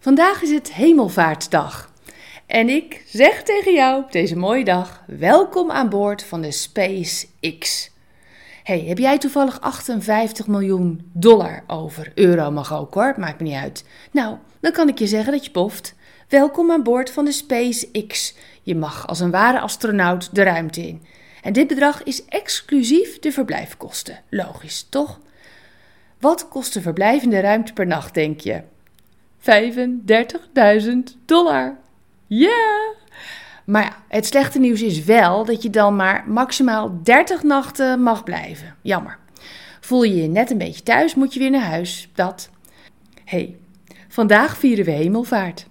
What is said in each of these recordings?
Vandaag is het Hemelvaartsdag. En ik zeg tegen jou op deze mooie dag: welkom aan boord van de SpaceX. Hey, heb jij toevallig 58 miljoen dollar over? Euro mag ook hoor, maakt me niet uit. Nou, dan kan ik je zeggen dat je boft. Welkom aan boord van de SpaceX. Je mag als een ware astronaut de ruimte in. En dit bedrag is exclusief de verblijfkosten. Logisch, toch? Wat kost de verblijf in de ruimte per nacht, denk je? 35.000 dollar. Ja! Maar ja, het slechte nieuws is wel dat je dan maar maximaal 30 nachten mag blijven. Jammer. Voel je je net een beetje thuis, moet je weer naar huis. Dat. hey, vandaag vieren we hemelvaart.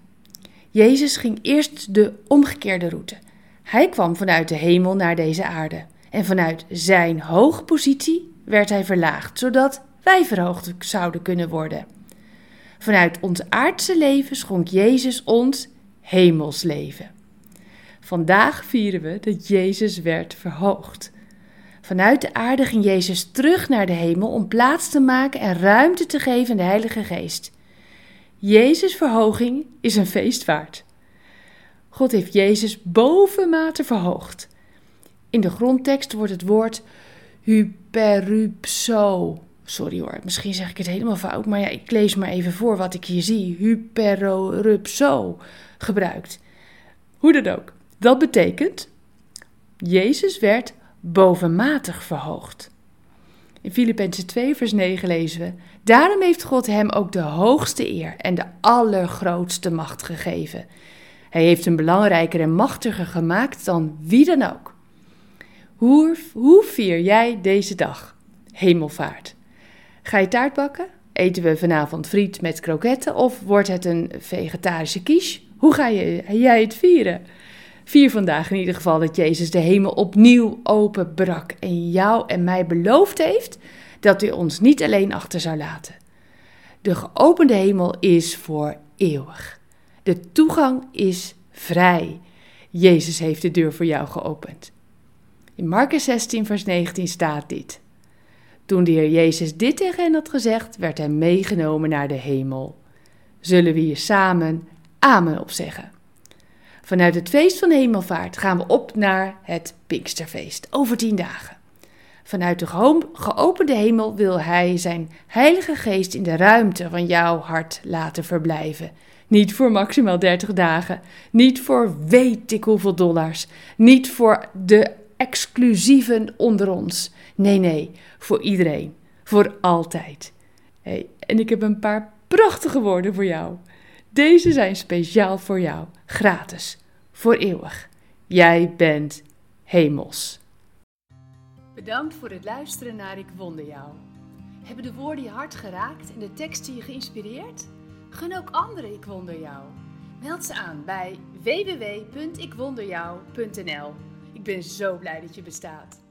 Jezus ging eerst de omgekeerde route. Hij kwam vanuit de hemel naar deze aarde. En vanuit zijn hoge positie werd hij verlaagd, zodat wij verhoogd zouden kunnen worden. Vanuit ons aardse leven schonk Jezus ons hemelsleven. Vandaag vieren we dat Jezus werd verhoogd. Vanuit de aarde ging Jezus terug naar de hemel om plaats te maken en ruimte te geven aan de Heilige Geest. Jezus' verhoging is een feestvaart. God heeft Jezus bovenmate verhoogd. In de grondtekst wordt het woord hyperupso Sorry hoor, misschien zeg ik het helemaal fout, maar ja, ik lees maar even voor wat ik hier zie. Hyperorupso gebruikt. Hoe dan ook. Dat betekent, Jezus werd bovenmatig verhoogd. In Filippenzen 2, vers 9 lezen we: Daarom heeft God hem ook de hoogste eer en de allergrootste macht gegeven. Hij heeft hem belangrijker en machtiger gemaakt dan wie dan ook. Hoe, hoe vier jij deze dag? Hemelvaart. Ga je taart bakken? Eten we vanavond friet met kroketten of wordt het een vegetarische quiche? Hoe ga je, jij het vieren? Vier vandaag in ieder geval dat Jezus de hemel opnieuw openbrak en jou en mij beloofd heeft dat hij ons niet alleen achter zou laten. De geopende hemel is voor eeuwig. De toegang is vrij. Jezus heeft de deur voor jou geopend. In Marcus 16, vers 19 staat dit. Toen de Heer Jezus dit tegen hen had gezegd, werd hij meegenomen naar de hemel. Zullen we hier samen Amen op zeggen? Vanuit het feest van de hemelvaart gaan we op naar het Pinksterfeest, over tien dagen. Vanuit de geopende hemel wil Hij zijn Heilige Geest in de ruimte van jouw hart laten verblijven. Niet voor maximaal 30 dagen, niet voor weet ik hoeveel dollars, niet voor de exclusieven onder ons. Nee, nee, voor iedereen, voor altijd. En ik heb een paar prachtige woorden voor jou. Deze zijn speciaal voor jou, gratis, voor eeuwig. Jij bent hemels. Bedankt voor het luisteren naar Ik Wonder Jou. Hebben de woorden je hart geraakt en de teksten je geïnspireerd? Gun ook anderen Ik Wonder Jou. Meld ze aan bij www.ikwonderjou.nl. Ik ben zo blij dat je bestaat.